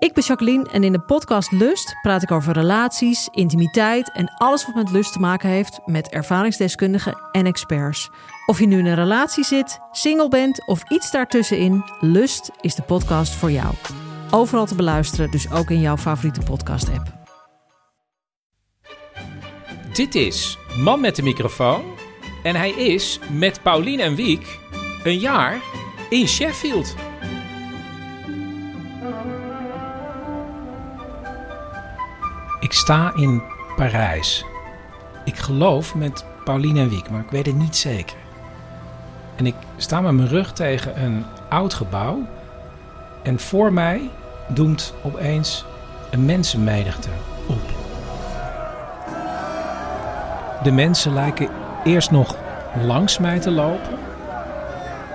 Ik ben Jacqueline en in de podcast Lust praat ik over relaties, intimiteit en alles wat met lust te maken heeft met ervaringsdeskundigen en experts. Of je nu in een relatie zit, single bent of iets daartussenin, Lust is de podcast voor jou. Overal te beluisteren, dus ook in jouw favoriete podcast-app. Dit is Man met de microfoon. En hij is met Paulien en Wiek een jaar in Sheffield. Ik sta in Parijs. Ik geloof met Paulien en Wiek, maar ik weet het niet zeker. En ik sta met mijn rug tegen een oud gebouw. En voor mij doemt opeens een mensenmenigte op. De mensen lijken eerst nog langs mij te lopen.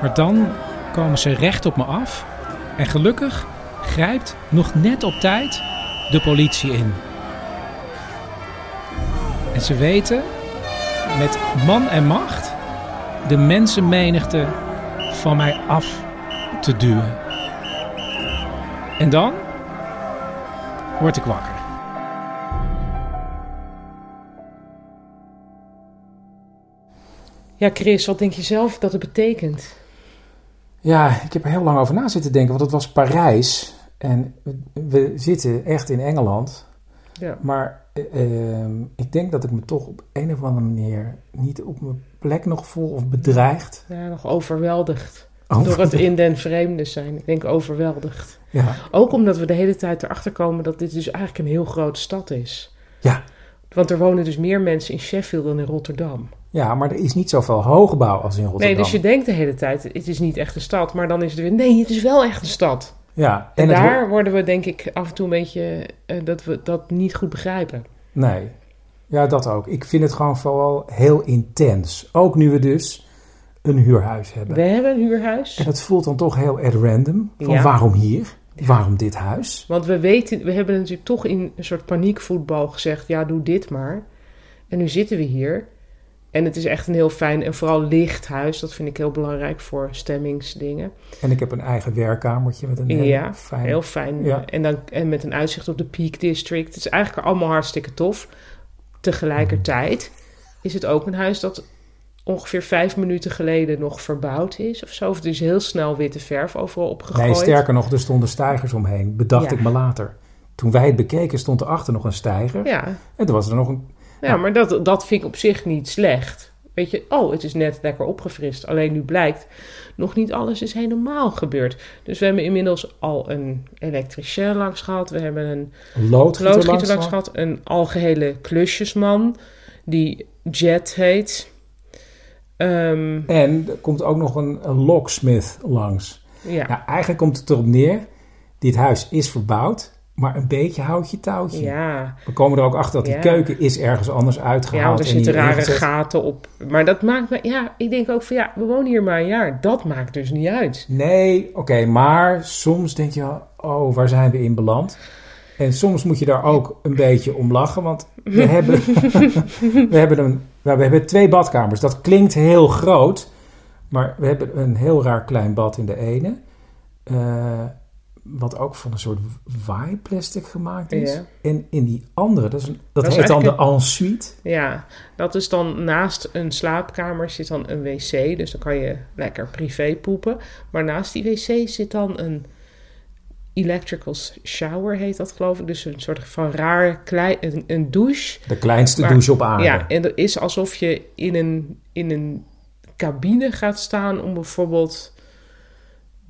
Maar dan komen ze recht op me af. En gelukkig grijpt nog net op tijd de politie in. Ze weten met man en macht de mensenmenigte van mij af te duwen. En dan word ik wakker. Ja, Chris, wat denk je zelf dat het betekent? Ja, ik heb er heel lang over na zitten denken, want het was Parijs. En we zitten echt in Engeland. Ja. Maar eh, ehm, ik denk dat ik me toch op een of andere manier niet op mijn plek nog voel of bedreigd. Ja, nog overweldigd. Door het in den vreemde zijn. Ik denk overweldigd. Ja, Ook omdat we de hele tijd erachter komen dat dit dus eigenlijk een heel grote stad is. ja, Want er wonen dus meer mensen in Sheffield dan in Rotterdam. ja, maar er is niet zoveel hoogbouw als in Rotterdam. Nee, dus je denkt de hele tijd, het is niet echt een stad. Maar dan is het weer, nee, het is wel echt een stad. Ja, En, daar wo- worden we denk ik af en toe een beetje, eh, dat we dat niet goed begrijpen. Nee, ja, dat ook. Ik vind het gewoon vooral heel intens. Ook nu we dus een huurhuis hebben. We hebben een huurhuis. En het voelt dan toch heel at random. Van Ja. waarom hier? Waarom dit huis? Want we weten, we hebben natuurlijk toch in een soort paniekvoetbal gezegd: ja, doe dit maar. En nu zitten we hier. En het is echt een heel fijn en vooral licht huis. Dat vind ik heel belangrijk voor stemmingsdingen. En ik heb een eigen werkkamertje met een heel ja, fijn... heel fijn. Ja. En, dan, en met een uitzicht op de Peak District. Het is eigenlijk allemaal hartstikke tof. Tegelijkertijd is het ook een huis dat ongeveer vijf minuten geleden nog verbouwd is of zo. Of er is heel snel witte verf overal opgegooid. Nee, sterker nog, er stonden stijgers omheen. Bedacht Ja. ik me later. Toen wij het bekeken, stond erachter nog een stijger. Ja, En toen was er nog een... Ja, maar dat, dat vind ik op zich niet slecht. Weet je, oh, het is net lekker opgefrist. Alleen nu blijkt, nog niet alles is helemaal gebeurd. Dus we hebben inmiddels al een elektricien langs gehad. We hebben een loodgieter, loodgieter langs langs gehad. Een algehele klusjesman, die Jet heet. Ehm, En er komt ook nog een, een locksmith langs. ja. Nou, eigenlijk komt het erop neer, dit huis is verbouwd, maar een beetje houtje touwtje. Ja, We komen er ook achter dat die Ja. keuken is ergens anders uitgehaald. ja, er en zitten rare ingezet. gaten op. Maar dat maakt me, ja, ik denk ook van ja, we wonen hier maar een jaar. Dat maakt dus niet uit. Nee, oké, maar soms denk je, oh, waar zijn we in beland? En soms moet je daar ook een beetje om lachen, want we hebben, we hebben, een, nou, we hebben twee badkamers. Dat klinkt heel groot, maar we hebben een heel raar klein bad in de ene. eh, wat ook van een soort waaiplastic gemaakt is. En in die andere, dat, is een, dat, heet dan de ensuite. Ja, dat is dan naast een slaapkamer zit dan een wc. Dus dan kan je lekker privé poepen. Maar naast die wc zit dan een electrical shower, heet dat geloof ik. Dus een soort van raar klein, een, een douche. De kleinste Maar- douche op aarde. Ja, en dat is alsof je in een, in een cabine gaat staan om bijvoorbeeld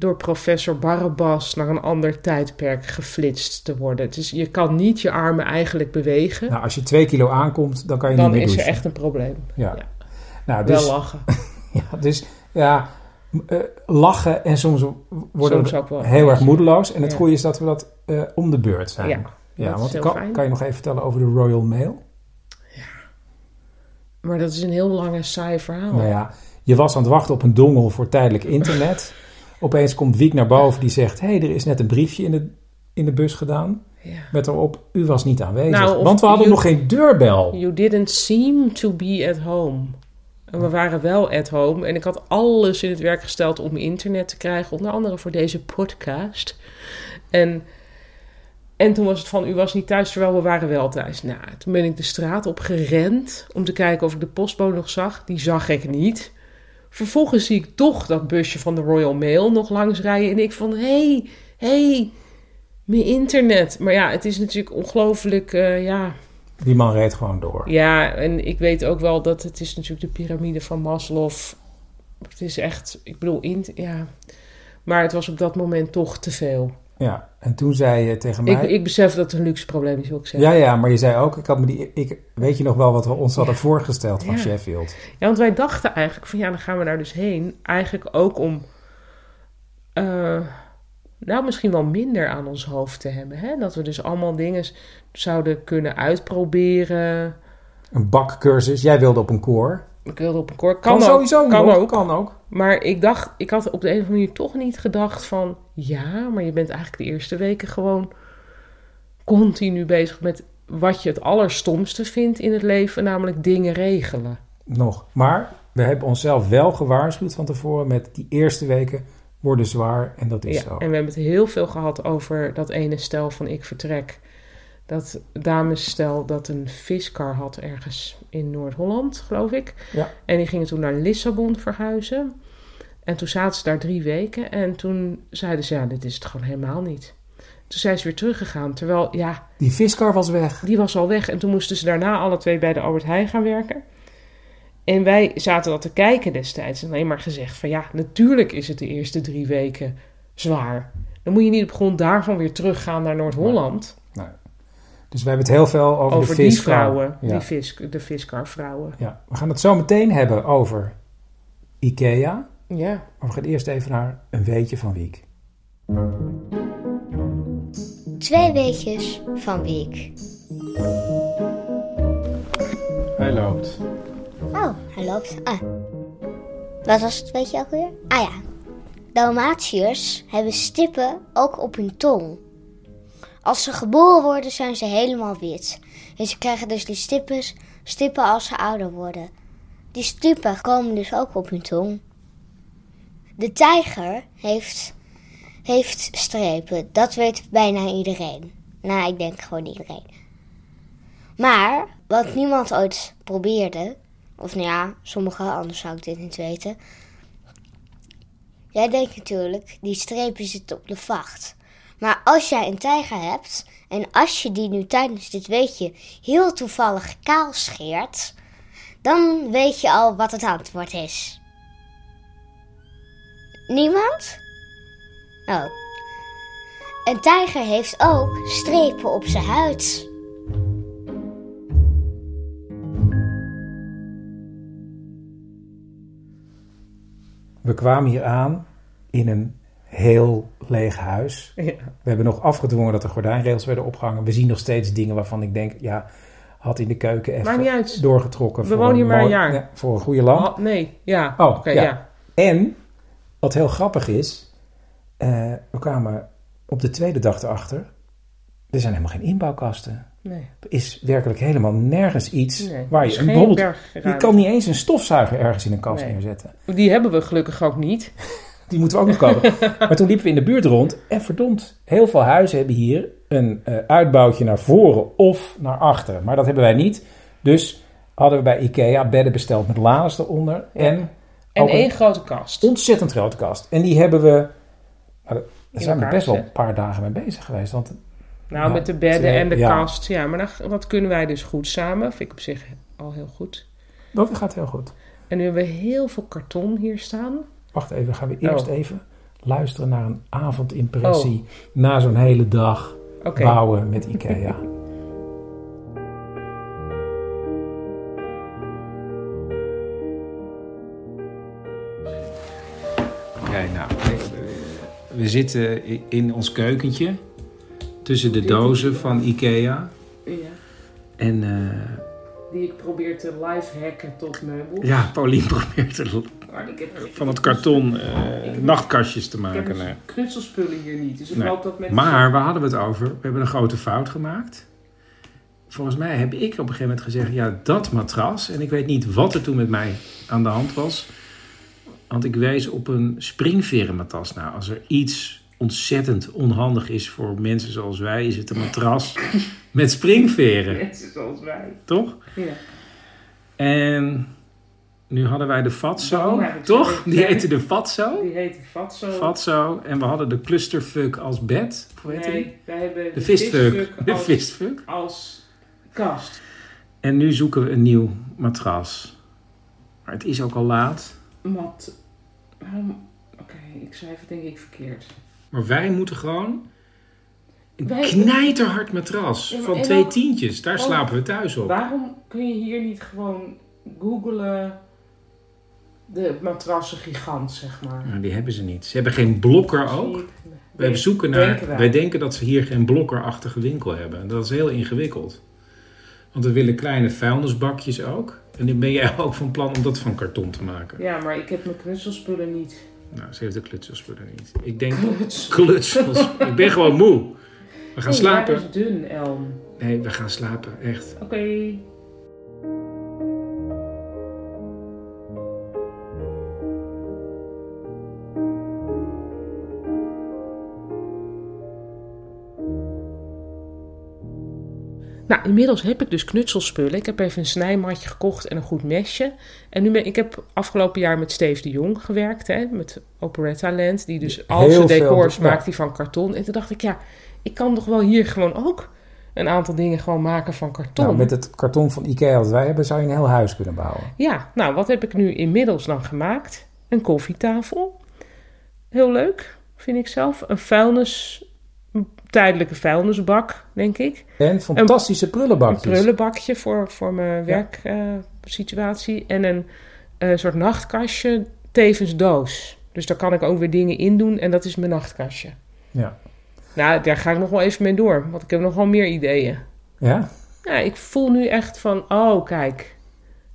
door professor Barabbas naar een ander tijdperk geflitst te worden. Dus je kan niet je armen eigenlijk bewegen. Nou, als je twee kilo aankomt, dan kan je dan niet meer is er echt een probleem. Ja. Ja. Nou, Wel dus, lachen. ja, dus ja, eh, lachen en soms worden Soms we ook wel. heel erg moedeloos. En het Ja. goede is dat we dat eh, om de beurt zijn. Ja, ja dat want is heel kan, fijn. kan je nog even vertellen over de Royal Mail? Maar dat is een heel lange saai verhaal. Nou ja, je was aan het wachten op een dongel voor tijdelijk internet. Opeens komt Wiek naar boven die zegt... hé, hey, er is net een briefje in de, in de bus gedaan. Ja. Met erop, u was niet aanwezig. Nou, want we hadden you- nog geen deurbel. You didn't seem to be at home. En we waren wel at home. En ik had alles in het werk gesteld om internet te krijgen. Onder andere voor deze podcast. En, en toen was het van, u was niet thuis, terwijl we waren wel thuis. Nou, toen ben ik de straat op gerend om te kijken of ik de postbode nog zag. Die zag ik niet. Vervolgens zie ik toch dat busje van de Royal Mail nog langs rijden. En ik van, hé, hey, hé, hey, mijn internet. Maar ja, het is natuurlijk ongelooflijk, eh, ja... Die man reed gewoon door. Ja, en ik weet ook wel dat het is natuurlijk de piramide van Maslow. Het is echt, ik bedoel, in, ja. Maar het was op dat moment toch te veel. Ja, en toen zei je tegen mij... Ik, ik besef dat het een luxe probleem is, wil ik zeggen. Ja, ja, maar je zei ook, ik had me die, ik, weet je nog wel wat we ons hadden voorgesteld van Ja. Sheffield? Ja, want wij dachten eigenlijk van ja, dan gaan we daar dus heen. Eigenlijk ook om, eh, nou misschien wel minder aan ons hoofd te hebben. Hè? Dat we dus allemaal dingen zouden kunnen uitproberen. Een bakcursus, jij wilde op een koor. Ik wilde op een koor. Kan, Kan, ook, sowieso kan nog, ook. kan ook. Maar ik dacht, ik had op de een of andere manier toch niet gedacht van... Ja, maar je bent eigenlijk de eerste weken gewoon continu bezig met wat je het allerstomste vindt in het leven. Namelijk dingen regelen. Nog. Maar we hebben onszelf wel gewaarschuwd van tevoren met die eerste weken worden zwaar en dat is Ja, zo. en we hebben het heel veel gehad over dat ene stel van ik vertrek. Dat damesstel dat een viskar had ergens in Noord-Holland, geloof ik. Ja. En die gingen toen naar Lissabon verhuizen. En toen zaten ze daar drie weken. En toen zeiden ze, ja, dit is het gewoon helemaal niet. Toen zijn ze weer teruggegaan. Terwijl, ja, Die viskar was weg. die was al weg. En toen moesten ze daarna alle twee bij de Albert Heijn gaan werken. En wij zaten dat te kijken destijds. En alleen maar gezegd van ja, natuurlijk is het de eerste drie weken zwaar. Dan moet je niet op grond daarvan weer teruggaan naar Noord-Holland. Dus we hebben het heel veel over, Over de die vrouwen, Ja. die vis, de viskarvrouwen. ja. We gaan het zo meteen hebben over Ikea. Ja. Maar we gaan eerst even naar een weetje van Wiek. Twee weetjes van Wiek. Hij loopt. Oh, hij loopt. Ah. Wat was het weetje ook weer? Ah ja. Dalmatiërs hebben stippen ook op hun tong. Als ze geboren worden zijn ze helemaal wit. En ze krijgen dus die stippen, stippen als ze ouder worden. Die stippen komen dus ook op hun tong. De tijger heeft, heeft strepen. Dat weet bijna iedereen. Nou, ik denk gewoon iedereen. Maar wat niemand ooit probeerde, of nou ja, sommigen, anders zou ik dit niet weten. Jij denkt natuurlijk, die strepen zitten op de vacht. Maar als jij een tijger hebt, en als je die nu tijdens dit weetje heel toevallig kaal scheert, dan weet je al wat het antwoord is. Niemand? Oh. Een tijger heeft ook strepen op zijn huid. We kwamen hier aan in een heel leeg huis. Ja. We hebben nog afgedwongen dat er gordijnrails werden opgehangen. We zien nog steeds dingen waarvan ik denk, ja, had in de keuken even Maakt niet uit. doorgetrokken. We wonen hier maar een jaar. ja, voor een goede lamp. Oh, nee, ja. Oh, Oké, ja. ja. En, wat heel grappig is, eh, we kwamen op de tweede dag erachter, er zijn helemaal geen inbouwkasten. Nee. Er is werkelijk helemaal nergens iets Nee, waar je bijvoorbeeld, je kan niet eens een stofzuiger ergens in een kast Nee. neerzetten. Die hebben we gelukkig ook niet. Die moeten we ook nog kopen. maar toen liepen we in de buurt rond en verdomd, heel veel huizen hebben hier een eh, uitbouwtje naar voren of naar achteren. Maar dat hebben wij niet. Dus hadden we bij Ikea bedden besteld met lades eronder en En ook één grote kast. ontzettend grote kast. En die hebben we, daar zijn we best wel een paar dagen mee bezig geweest. Want Nou, Ja, met de bedden twee- en de ja. kast. Ja, maar dat, dat kunnen wij dus goed samen. Vind ik op zich al heel goed. dat gaat heel goed. En nu hebben we heel veel karton hier staan. Wacht even, gaan we eerst Oh. even luisteren naar een avondimpressie na zo'n hele dag bouwen met Ikea. We, zitten in ons keukentje. tussen de dozen van Ikea. Ja. En eh, Die ik probeer te live hacken tot meubels. ja, Paulien probeert er van het karton eh, nachtkastjes te Ik heb maken. dus knutselspullen hier niet. Dus ik Nee. hoop dat met... Maar waar hadden we het over? We hebben een grote fout gemaakt. Volgens mij heb ik op een gegeven moment gezegd: ja, dat matras. En ik weet niet wat er toen met mij aan de hand was. Want ik wees op een springverenmatras. Nou, als er iets ontzettend onhandig is voor mensen zoals wij, is het een matras met springveren. Mensen zoals wij. Toch? Ja. En nu hadden wij de Fatso, dat toch? Die heette de Fatso. Die heet Fatso. Fatso. En we hadden de clusterfuck als bed. Hoe heet die? Nee, wij hebben De visfuck De als kast. En nu zoeken we een nieuw matras. Maar het is ook al laat. Mat. waarom- Oké, ik schrijf het denk ik verkeerd. Maar wij moeten gewoon een Wij- knijterhard matras Ja, van twee ook- tientjes. Daar ook- slapen we thuis op. Waarom kun je hier niet gewoon googlen de matrassen gigant, zeg maar? Nou, die hebben ze niet. Ze hebben geen blokker ook. Wij, zoeken naar, Denken wij. wij denken dat ze hier geen blokkerachtige winkel hebben. En dat is heel ingewikkeld. Want we willen kleine vuilnisbakjes ook. En dan ben jij ook van plan om dat van karton te maken. Ja, maar ik heb mijn knutselspullen niet. Nou, ze heeft de klutselspullen niet. Ik denk Kluts. klutsels. ik ben gewoon moe. We gaan Nee, slapen. dat is dun, Elm. Nee, we gaan slapen. Echt. Oké. Nou, inmiddels heb ik dus knutselspullen. Ik heb even een snijmatje gekocht en een goed mesje. En nu ben ik heb afgelopen jaar met Steve de Jong gewerkt, hè, met Operetta Land, die dus al zijn decors maakt die van karton. En toen dacht ik, ja, ik kan toch wel hier gewoon ook een aantal dingen gewoon maken van karton. Nou, met het karton van Ikea dat wij hebben, zou je een heel huis kunnen bouwen. Ja, nou, wat heb ik nu inmiddels dan gemaakt? Een koffietafel. Heel leuk, vind ik zelf. Een vuilnis, tijdelijke vuilnisbak, denk ik. En fantastische Een prullenbakjes. prullenbakje voor, voor mijn werksituatie. en een eh, soort nachtkastje, tevens doos. Dus daar kan ik ook weer dingen in doen en dat is mijn nachtkastje. Ja. Nou, daar ga ik nog wel even mee door, want ik heb nog wel meer ideeën. ja? Ja, ik voel nu echt van, oh kijk,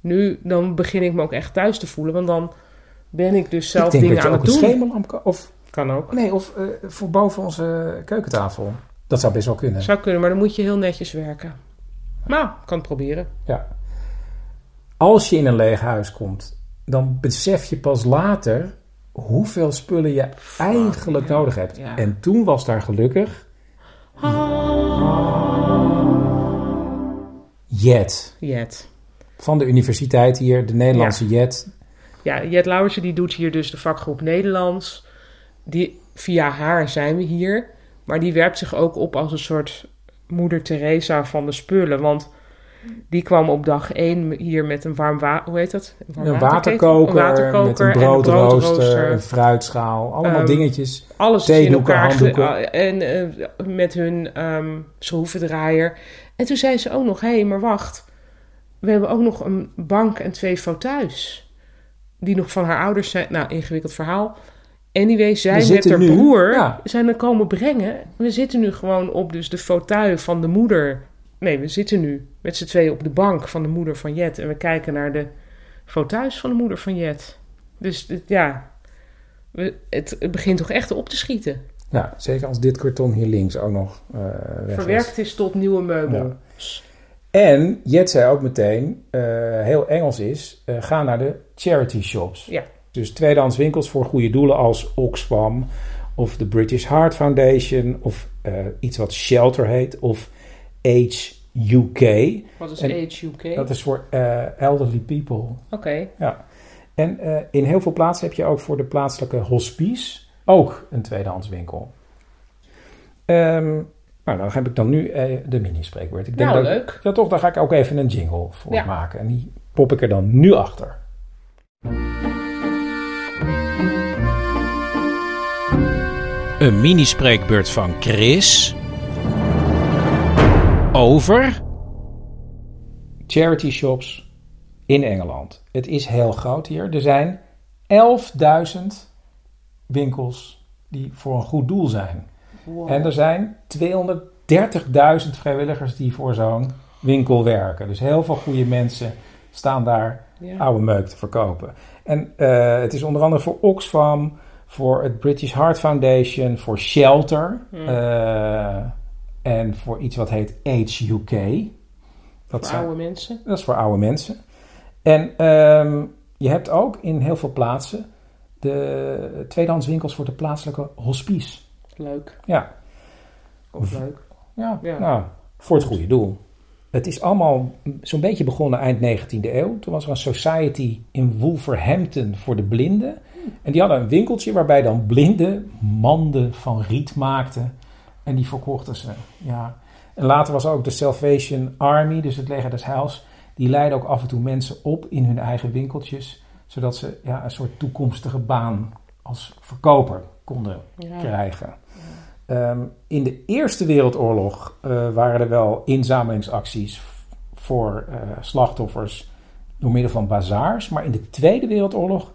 nu dan begin ik me ook echt thuis te voelen, want dan ben ik dus zelf ik denk dingen dat je aan ook het een doen. schemerlamp. Of, Kan ook. nee, of eh, voor boven onze keukentafel. Dat zou best wel kunnen. Zou kunnen, maar dan moet je heel netjes werken. Nou, ik kan het proberen. Ja. Als je in een leeg huis komt, dan besef je pas later hoeveel spullen je eigenlijk ja. nodig hebt. Ja. En toen was daar gelukkig Jet Jet. van de universiteit hier, de Nederlandse Jet. Ja, Jet Lauwersen die doet hier dus de vakgroep Nederlands. Die, via haar zijn we hier. Maar die werpt zich ook op als een soort moeder Teresa van de spullen. Want die kwam op dag 1 hier met een warm water... Hoe heet dat? Een waterkoker, waterkoker met een en broodrooster, een fruitschaal, allemaal Ehm, dingetjes. Alles in elkaar handdoeken. En eh, met hun ehm, schroevendraaier. En toen zei ze ook nog: hé, hey, maar wacht. We hebben ook nog een bank en twee fauteuils. Die nog van haar ouders zijn. Nou, ingewikkeld verhaal. Anyway, zij met haar nu- broer ja. zijn er komen brengen. We zitten nu gewoon op dus de fauteuil van de moeder. Nee, we zitten nu met z'n tweeën op de bank van de moeder van Jet. En we kijken naar de fauteuils van de moeder van Jet. Dus ja, we, het, het begint toch echt op te schieten. Ja, zeker als dit karton hier links ook nog weg Verwerkt is. tot nieuwe meubel. Ja. En Jet zei ook meteen, eh, heel Engels is, eh, ga naar de charity shops. Ja. Dus tweedehands winkels voor goede doelen als Oxfam of de British Heart Foundation of eh, iets wat Shelter heet of Age UK. Wat is En Age UK? Dat is voor eh, elderly people. Oké. Ja. En eh, in heel veel plaatsen heb je ook voor de plaatselijke hospice ook een tweedehands winkel. Ehm, nou, dan heb ik dan nu de mini-spreekwoord. Ik denk Nou, dat, leuk. Ja, toch, daar ga ik ook even een jingle voor Ja. maken. En die pop ik er dan nu achter. Een mini-spreekbeurt van Chris. Over. Charity shops in Engeland. Het is heel groot hier. Er zijn 11.000 winkels die voor een goed doel zijn. Wow. En er zijn 280.000 30.000 vrijwilligers die voor zo'n winkel werken. Dus heel veel goede mensen staan daar Ja. oude meuk te verkopen. En eh, het is onder andere voor Oxfam, voor het British Heart Foundation, voor Shelter Hmm. eh, en voor iets wat heet Age UK. Dat, Voor zijn- oude mensen. dat is voor oude mensen. En ehm, je hebt ook in heel veel plaatsen de tweedehandswinkels voor de plaatselijke hospice. Leuk. Ja, Of leuk. ja, Ja. nou, voor het goede doel. Het is allemaal zo'n beetje begonnen eind 19e eeuw. Toen was er een society in Wolverhampton voor de blinden. En die hadden een winkeltje waarbij dan blinden manden van riet maakten. En die verkochten ze. Ja. En later was ook de Salvation Army, dus het leger des heils. Die leidde ook af en toe mensen op in hun eigen winkeltjes. Zodat ze ja, een soort toekomstige baan als verkoper konden Ja. krijgen. Ehm, in de Eerste Wereldoorlog eh, waren er wel inzamelingsacties voor eh, slachtoffers door middel van bazaars. Maar in de Tweede Wereldoorlog,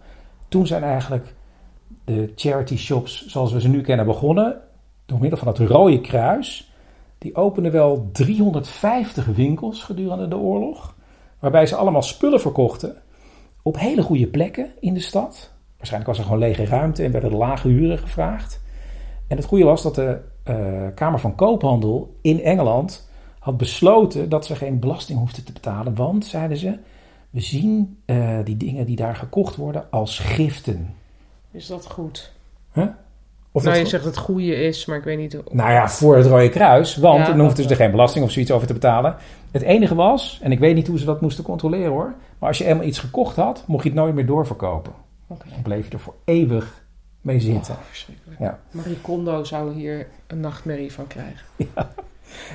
toen zijn eigenlijk de charity shops zoals we ze nu kennen begonnen. Door middel van het Rode Kruis. Die openden wel 350 winkels gedurende de oorlog. Waarbij ze allemaal spullen verkochten op hele goede plekken in de stad. Waarschijnlijk was er gewoon lege ruimte en werden er lage huren gevraagd. En het goede was dat de eh, Kamer van Koophandel in Engeland had besloten dat ze geen belasting hoefden te betalen. Want, zeiden ze, we zien eh, die dingen die daar gekocht worden als giften. Is dat goed? Of nou, je zegt dat het goede is, maar ik weet niet... hoe- Nou ja, voor het Rode Kruis. Want Ja, dan hoefden ze er geen belasting of zoiets over te betalen. Het enige was, en ik weet niet hoe ze dat moesten controleren hoor. Maar als je eenmaal iets gekocht had, mocht je het nooit meer doorverkopen. Oké. Dan bleef je er voor eeuwig mee zitten. Oh, verschrikkelijk. Ja. Marie Kondo zou hier een nachtmerrie van krijgen.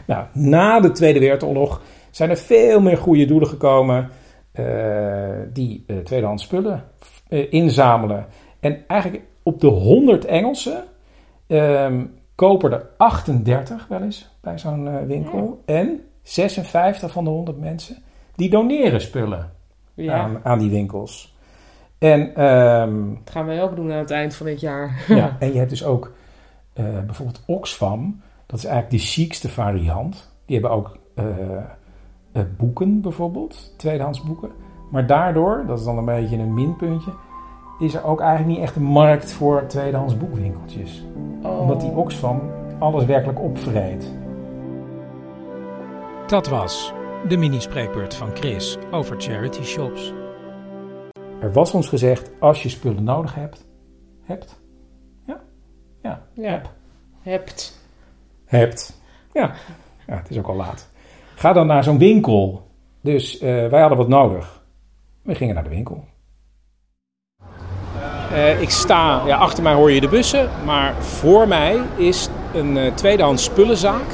Nou, na de Tweede Wereldoorlog zijn er veel meer goede doelen gekomen die eh, tweedehands spullen eh, inzamelen. En eigenlijk op de 100 Engelsen ehm, kopen er 38 wel eens bij zo'n eh, winkel. En 56 van de 100 mensen die doneren spullen Ja, aan, aan die winkels. En ehm, dat gaan wij ook doen aan het eind van dit jaar. ja, en je hebt dus ook eh, bijvoorbeeld Oxfam. Dat is eigenlijk de chicste variant. Die hebben ook eh, eh, boeken bijvoorbeeld, tweedehands boeken. Maar daardoor, dat is dan een beetje een minpuntje, is er ook eigenlijk niet echt een markt voor tweedehands boekwinkeltjes. Oh. Omdat die Oxfam alles werkelijk opvreet. Dat was de mini-spreekbeurt van Chris over charity shops. Er was ons gezegd, als je spullen nodig hebt, hebt, ja, ja, Ja, hebt. hebt. Ja. ja, het is ook al laat. Ga dan naar zo'n winkel. Dus eh, wij hadden wat nodig. We gingen naar de winkel. Eh, ik sta, ja, achter mij hoor je de bussen, maar voor mij is een eh, tweedehands spullenzaak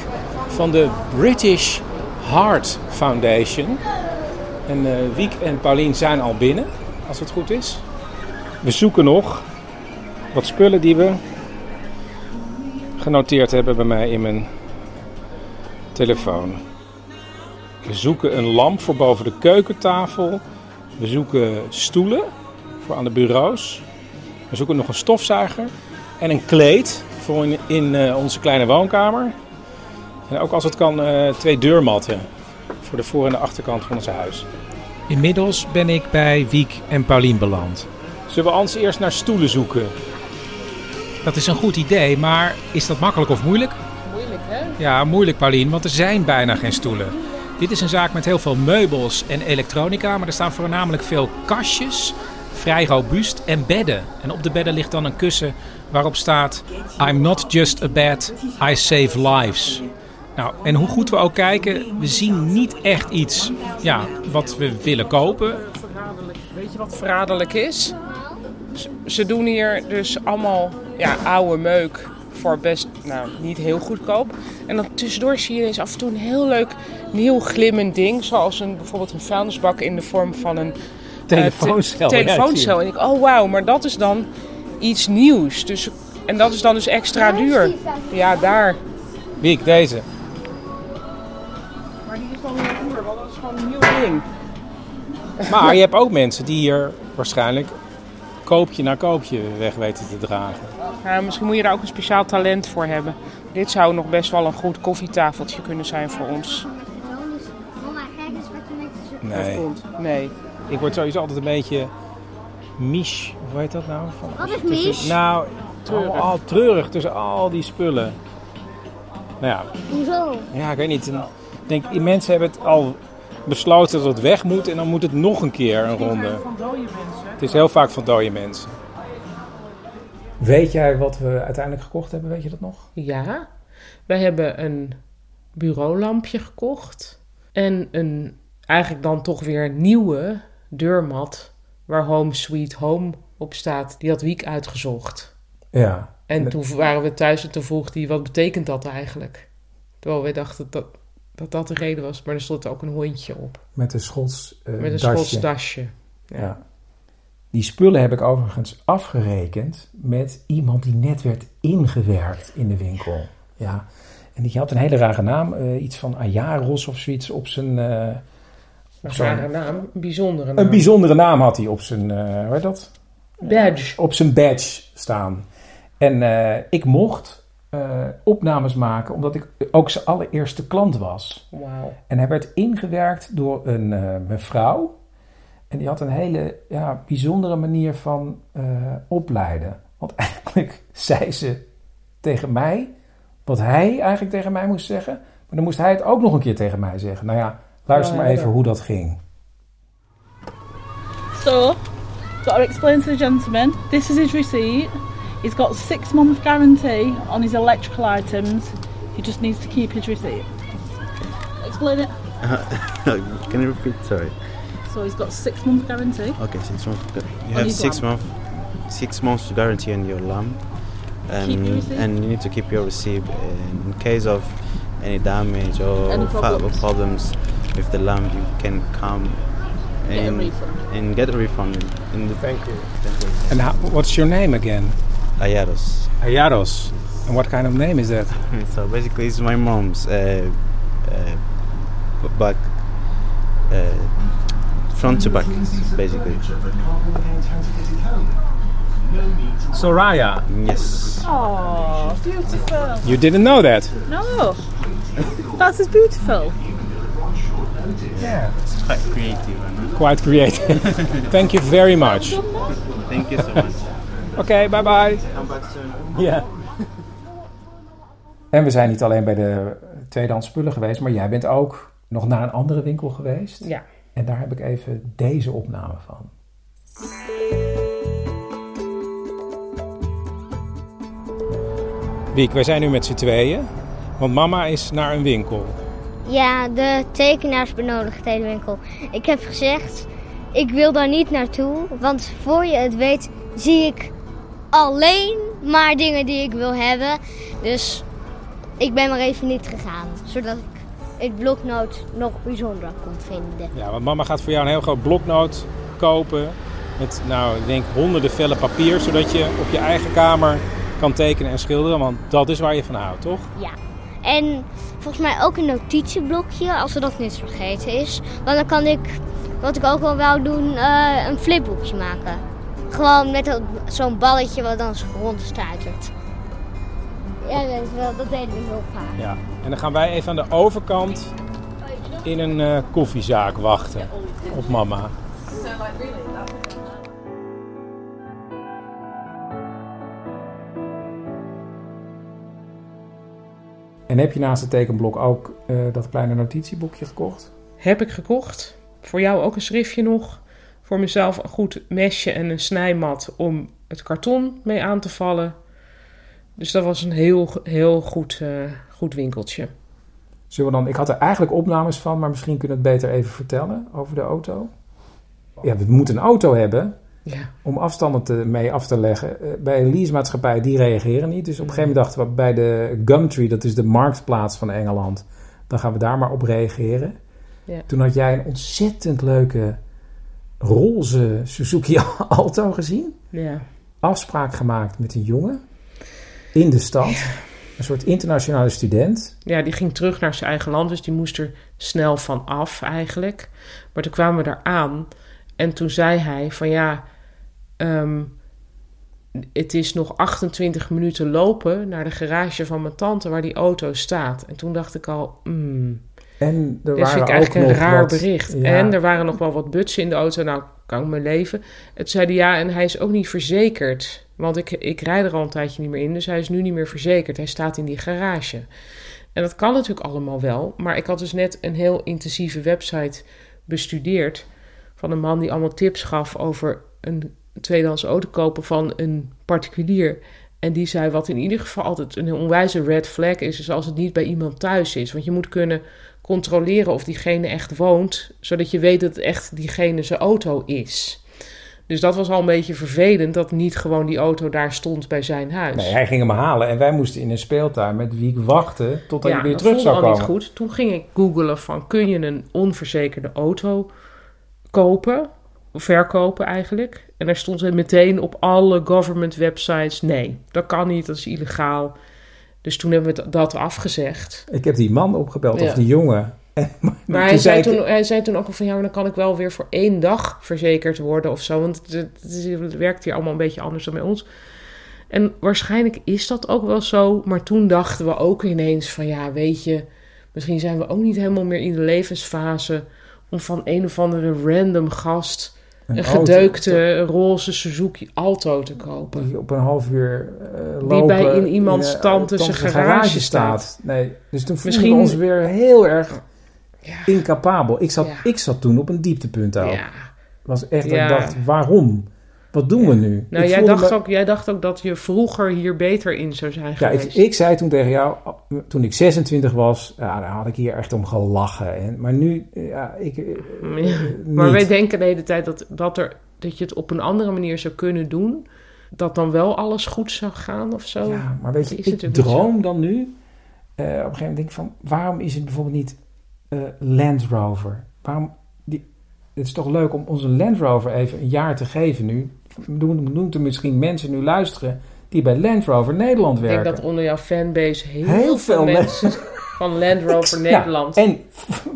van de British Heart Foundation. En Wiek en Paulien zijn al binnen, als het goed is. We zoeken nog wat spullen die we genoteerd hebben bij mij in mijn telefoon. We zoeken een lamp voor boven de keukentafel. We zoeken stoelen voor aan de bureaus. We zoeken nog een stofzuiger en een kleed voor in, in eh, onze kleine woonkamer. En ook als het kan eh, twee deurmatten voor de voor- en de achterkant van ons huis. Inmiddels ben ik bij Wiek en Paulien beland. Zullen we anders eerst naar stoelen zoeken? Dat is een goed idee, maar is dat makkelijk of moeilijk? Moeilijk, hè? Ja, moeilijk Paulien, want er zijn bijna geen stoelen. Dit is een zaak met heel veel meubels en elektronica, maar er staan voornamelijk veel kastjes, vrij robuust en bedden. En op de bedden ligt dan een kussen waarop staat I'm not just a bed, I save lives. Nou, en hoe goed we ook kijken, we zien niet echt iets ja, wat we willen kopen. Weet je wat verraderlijk is? Ze, ze doen hier dus allemaal ja, oude meuk voor best, nou, niet heel goedkoop. En dan tussendoor zie je ineens af en toe een heel leuk nieuw glimmend ding. Zoals een, bijvoorbeeld een vuilnisbak in de vorm van een eh, Telefooncel. zie telefooncel. En ik, oh wauw, maar dat is dan iets nieuws. Dus, en dat is dan dus extra duur. Ja, daar. Wiek, deze. Maar die is dan weer duur, want dat is gewoon een nieuw ding. Maar je hebt ook mensen die hier waarschijnlijk koopje na koopje weg weten te dragen. Ja, misschien moet je daar ook een speciaal talent voor hebben. Dit zou nog best wel een goed koffietafeltje kunnen zijn voor ons. Mama, kijk eens wat netjes op Nee. Komt. Nee. Ik word sowieso altijd een beetje misch. Hoe heet dat nou? Van, Wat is misch? Nou, Treurig. Al, al treurig tussen al die spullen. Nou ja, Hoezo? ja ik weet niet. Ik denk, die mensen hebben het al besloten dat het weg moet en dan moet het nog een keer een ronde. Van dode mensen. Het is heel vaak van dode mensen. Weet jij wat we uiteindelijk gekocht hebben? Weet je dat nog? Ja, wij hebben een bureaulampje gekocht. En een eigenlijk dan toch weer nieuwe deurmat waar Home Sweet Home op staat. Die had Wiek uitgezocht. Ja. En Met- toen waren we thuis en toen vroeg hij, wat betekent dat eigenlijk? Terwijl wij dachten dat dat, dat de reden was. Maar er stond ook een hondje op. Met een Schots eh, Met een dasje. Schots dasje. Ja. Die spullen heb ik overigens afgerekend met iemand die net werd ingewerkt in de winkel. Ja. En die had een hele rare naam. eh, iets van Ayaros of zoiets op zijn... eh, Een zo'n- rare naam, een bijzondere naam. een bijzondere naam had hij op zijn... eh hoe heet dat? badge. op zijn badge staan. En ik mocht opnames maken omdat ik ook zijn allereerste klant was. Wauw. En hij werd ingewerkt door een mevrouw. En die had een hele ja, bijzondere manier van eh, opleiden. Want eigenlijk zei ze tegen mij wat hij eigenlijk tegen mij moest zeggen. Maar dan moest hij het ook nog een keer tegen mij zeggen. Nou ja, luister Ja, maar even ja. hoe dat ging. So, got to explain to the gentleman. This is his receipt. He's got six month guarantee on his electrical items. He just needs to keep his receipt. Explain it. Can you repeat? Sorry. So he's got six month guarantee. Okay, six months. You have six lamp. month, six months to guarantee on your lamb, and Keep your and you need to keep your receipt in case of any damage or Any fa- problems. problems with the lamb. You can come Get a and, refund. and get a refund. In the Thank you. And how, what's your name again? Ayaros. Ayaros. And what kind of name is that? so basically, it's my mom's uh, uh, back, uh, front to back, basically. Soraya. Yes. Oh, beautiful. You didn't know that? No, that's as beautiful. Yeah. It's quite creative. Quite creative. Thank you very much. thank you so much. Oké, bye bye. Come back soon. Ja. En we zijn niet alleen bij de tweedehands spullen geweest, maar jij bent ook nog naar een andere winkel geweest. Ja. En daar heb ik even deze opname van. Wiek, wij zijn nu met z'n tweeën. Want mama is naar een winkel. Ja, de tekenaars benodigd hele winkel. Ik heb gezegd, ik wil daar niet naartoe. Want voor je het weet, zie ik alleen maar dingen die ik wil hebben. Dus ik ben maar even niet gegaan. Zodat ik het bloknoot nog bijzonder kon vinden. Ja, want mama gaat voor jou een heel groot bloknoot kopen. Met, nou, ik denk honderden vellen papier. Zodat je op je eigen kamer kan tekenen en schilderen. Want dat is waar je van houdt, toch? Ja. En volgens mij ook een notitieblokje, als er dat niet vergeten is. Want dan kan ik, wat ik ook wel wou doen, eh, een flipboekje maken. Gewoon met zo'n balletje wat dan rondstuitert. Ja, dat, is wel, dat deden we heel vaak. Ja. En dan gaan wij even aan de overkant in een eh, koffiezaak wachten op mama. En heb je naast het tekenblok ook eh, dat kleine notitieboekje gekocht? Heb ik gekocht. Voor jou ook een schriftje nog. Voor mezelf een goed mesje en een snijmat om het karton mee aan te vallen. Dus dat was een heel, heel goed, eh, goed winkeltje. Zullen we dan, ik had er eigenlijk opnames van, maar misschien kunnen we het beter even vertellen over de auto. Ja, we moeten een auto hebben Ja. om afstanden te, mee af te leggen. Eh, bij een leasemaatschappij, die reageren niet. Dus op een gegeven moment dachten we bij de Gumtree, dat is de marktplaats van Engeland, dan gaan we daar maar op reageren. Ja. Toen had jij een ontzettend leuke roze Suzuki Alto gezien. Ja. Afspraak gemaakt met een jongen in de stad. Een soort internationale student. ja, die ging terug naar zijn eigen land, dus die moest er snel van af eigenlijk. Maar toen kwamen we daar aan en toen zei hij van ja, ehm, het is nog 28 minuten lopen naar de garage van mijn tante waar die auto staat. En toen dacht ik al, hmm, En er waren vind ik ook eigenlijk een nog raar wat- bericht. ja. En er waren nog wel wat butsen in de auto. Nou, kan ik mijn leven. Het zeiden ja, en hij is ook niet verzekerd. Want ik, ik rijd er al een tijdje niet meer in, dus hij is nu niet meer verzekerd. Hij staat in die garage. En dat kan natuurlijk allemaal wel. Maar ik had dus net een heel intensieve website bestudeerd. Van een man die allemaal tips gaf over een tweedehands auto kopen van een particulier. En die zei wat in ieder geval altijd een onwijze red flag is, is als het niet bij iemand thuis is. Want je moet kunnen controleren of diegene echt woont, zodat je weet dat het echt diegene zijn auto is. Dus dat was al een beetje vervelend dat niet gewoon die auto daar stond bij zijn huis. Nee, hij ging hem halen en wij moesten in een speeltuin met Wiek wachten totdat hij weer dat terug zou al komen. niet goed. Toen ging ik googelen van kun je een onverzekerde auto kopen, of verkopen eigenlijk. En daar stond het meteen op alle government websites, nee, dat kan niet, dat is illegaal. Dus toen hebben we dat afgezegd. Ik heb die man opgebeld, Ja. of die jongen. Maar hij zei, toen, hij zei toen ook al van ja, maar dan kan ik wel weer voor één dag verzekerd worden of zo. Want het, het, werkt hier allemaal een beetje anders dan bij ons. En waarschijnlijk is dat ook wel zo. Maar toen dachten we ook ineens van ja, weet je, misschien zijn we ook niet helemaal meer in de levensfase om van een of andere random gast Een gedeukte roze Suzuki Alto te kopen. die op een half uur eh, Die lopen bij in iemands eh, tante zijn tante garage staat. Nee, dus toen voelden we ons weer heel erg incapabel. Ik zat, Ja. ik zat toen op een dieptepunt ook. Ja. was echt ik dacht, waarom? Wat doen we nu? Nou, Ik jij dacht, me- ook, jij dacht ook dat je vroeger hier beter in zou zijn Ja, ik, geweest. ik zei toen tegen jou, toen ik 26 was, ja, daar had ik hier echt om gelachen. En, maar nu, ja, ik... eh, eh, Maar wij denken de hele tijd dat, dat, er, dat je het op een andere manier zou kunnen doen. Dat dan wel alles goed zou gaan of zo. Ja, maar weet je, ik droom dan nu. eh, op een gegeven moment denk ik van, waarom is het bijvoorbeeld niet eh, Land Rover? Waarom, die, het is toch leuk om onze Land Rover even een jaar te geven nu. Doen, doen er misschien mensen nu luisteren die bij Land Rover Nederland Ik werken. denk dat onder jouw fanbase heel, Heel veel veel mensen van Land Rover Ja, Nederland. en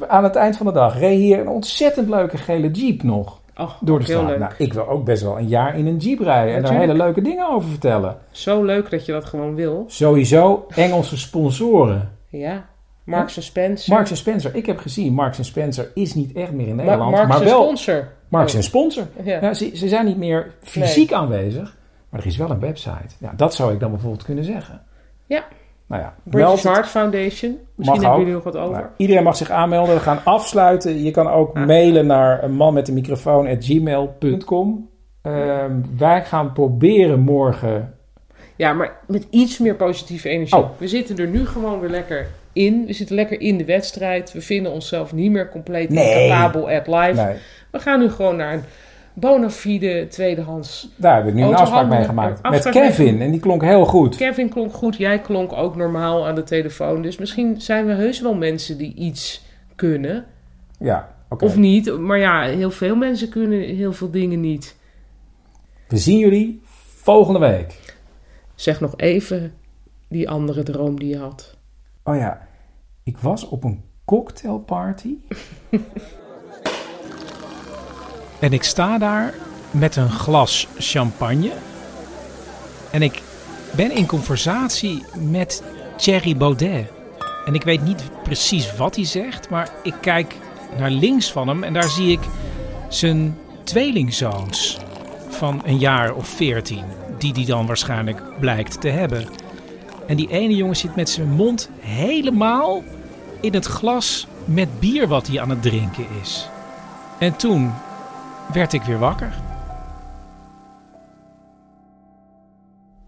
aan het eind van de dag reed hier een ontzettend leuke gele Jeep nog Oh, door de straat. leuk. Nou, ik wil ook best wel een jaar in een Jeep rijden en daar hele leuke dingen over vertellen. Zo leuk dat je dat gewoon wil. Sowieso Engelse sponsoren. Ja. Marks Spencer. Marks Spencer. Ik heb gezien, Marks Spencer is niet echt meer in Nederland. Marks maar wel sponsor. Marks Oh. een sponsor. Ja. Ze, ze zijn niet meer fysiek aanwezig, maar er is wel een website. Ja, dat zou ik dan bijvoorbeeld kunnen zeggen. Ja. Nou ja, British. Heart Foundation. Misschien hebben jullie nog wat over. Nou, iedereen mag zich aanmelden. We gaan afsluiten. Je kan ook Ah. mailen naar een man met een microfoon at gmail.com. Ehm, wij gaan proberen morgen. Ja, maar met iets meer positieve energie. Oh. We zitten er nu gewoon weer lekker in. We zitten lekker in de wedstrijd. We vinden onszelf niet meer compleet Nee. incapabel at live. Nee, We gaan nu gewoon naar een bona fide tweedehands. daar hebben we nu een afspraak mee gemaakt. Met Kevin. mee- En die klonk heel goed. Kevin klonk goed, jij klonk ook normaal aan de telefoon. Dus misschien zijn we heus wel mensen die iets kunnen. Ja. Of niet. Maar ja, heel veel mensen kunnen heel veel dingen niet. We zien jullie volgende week. Zeg nog even die andere droom die je had. Oh ja, ik was op een cocktailparty. En ik sta daar met een glas champagne. En ik ben in conversatie met Thierry Baudet. En ik weet niet precies wat hij zegt, maar ik kijk naar links van hem en daar zie ik zijn tweelingzoons van een jaar of veertien, die hij dan waarschijnlijk blijkt te hebben. En die ene jongen zit met zijn mond helemaal in het glas met bier wat hij aan het drinken is. En toen werd ik weer wakker.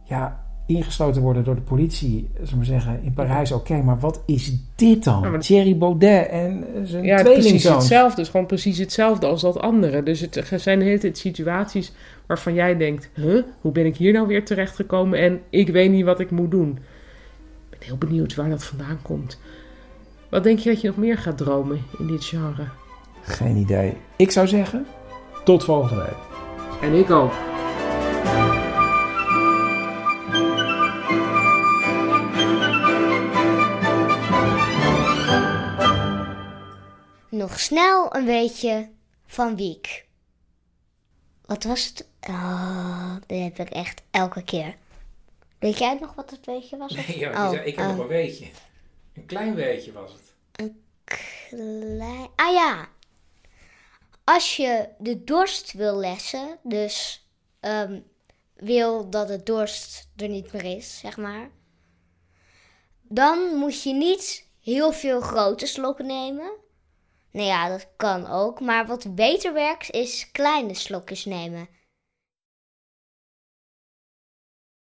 Ja, ingesloten worden door de politie, zullen we maar zeggen, in Parijs, oké, maar wat is dit dan? Ja, Thierry Baudet en zijn Ja, precies tweelingzoon. hetzelfde. Het is gewoon precies hetzelfde als dat andere. Dus het er zijn de hele tijd situaties waarvan jij denkt... Huh, hoe ben ik hier nou weer terechtgekomen en ik weet niet wat ik moet doen. Ben heel benieuwd waar dat vandaan komt. Wat denk je dat je nog meer gaat dromen in dit genre? Geen idee. Ik zou zeggen, tot volgende week. En ik ook. Nog snel een beetje van Wiek. Wat was het? Oh, dit heb ik echt elke keer. Weet jij nog wat het weetje was? Nee, ja, Oh, ik heb nog oh. een weetje. Een klein weetje was het. Klein... Ah ja. Als je de dorst wil lessen, dus ehm, wil dat de dorst er niet meer is, zeg maar. Dan moet je niet heel veel grote slokken nemen. Nou ja, dat kan ook. Maar wat beter werkt, is kleine slokjes nemen.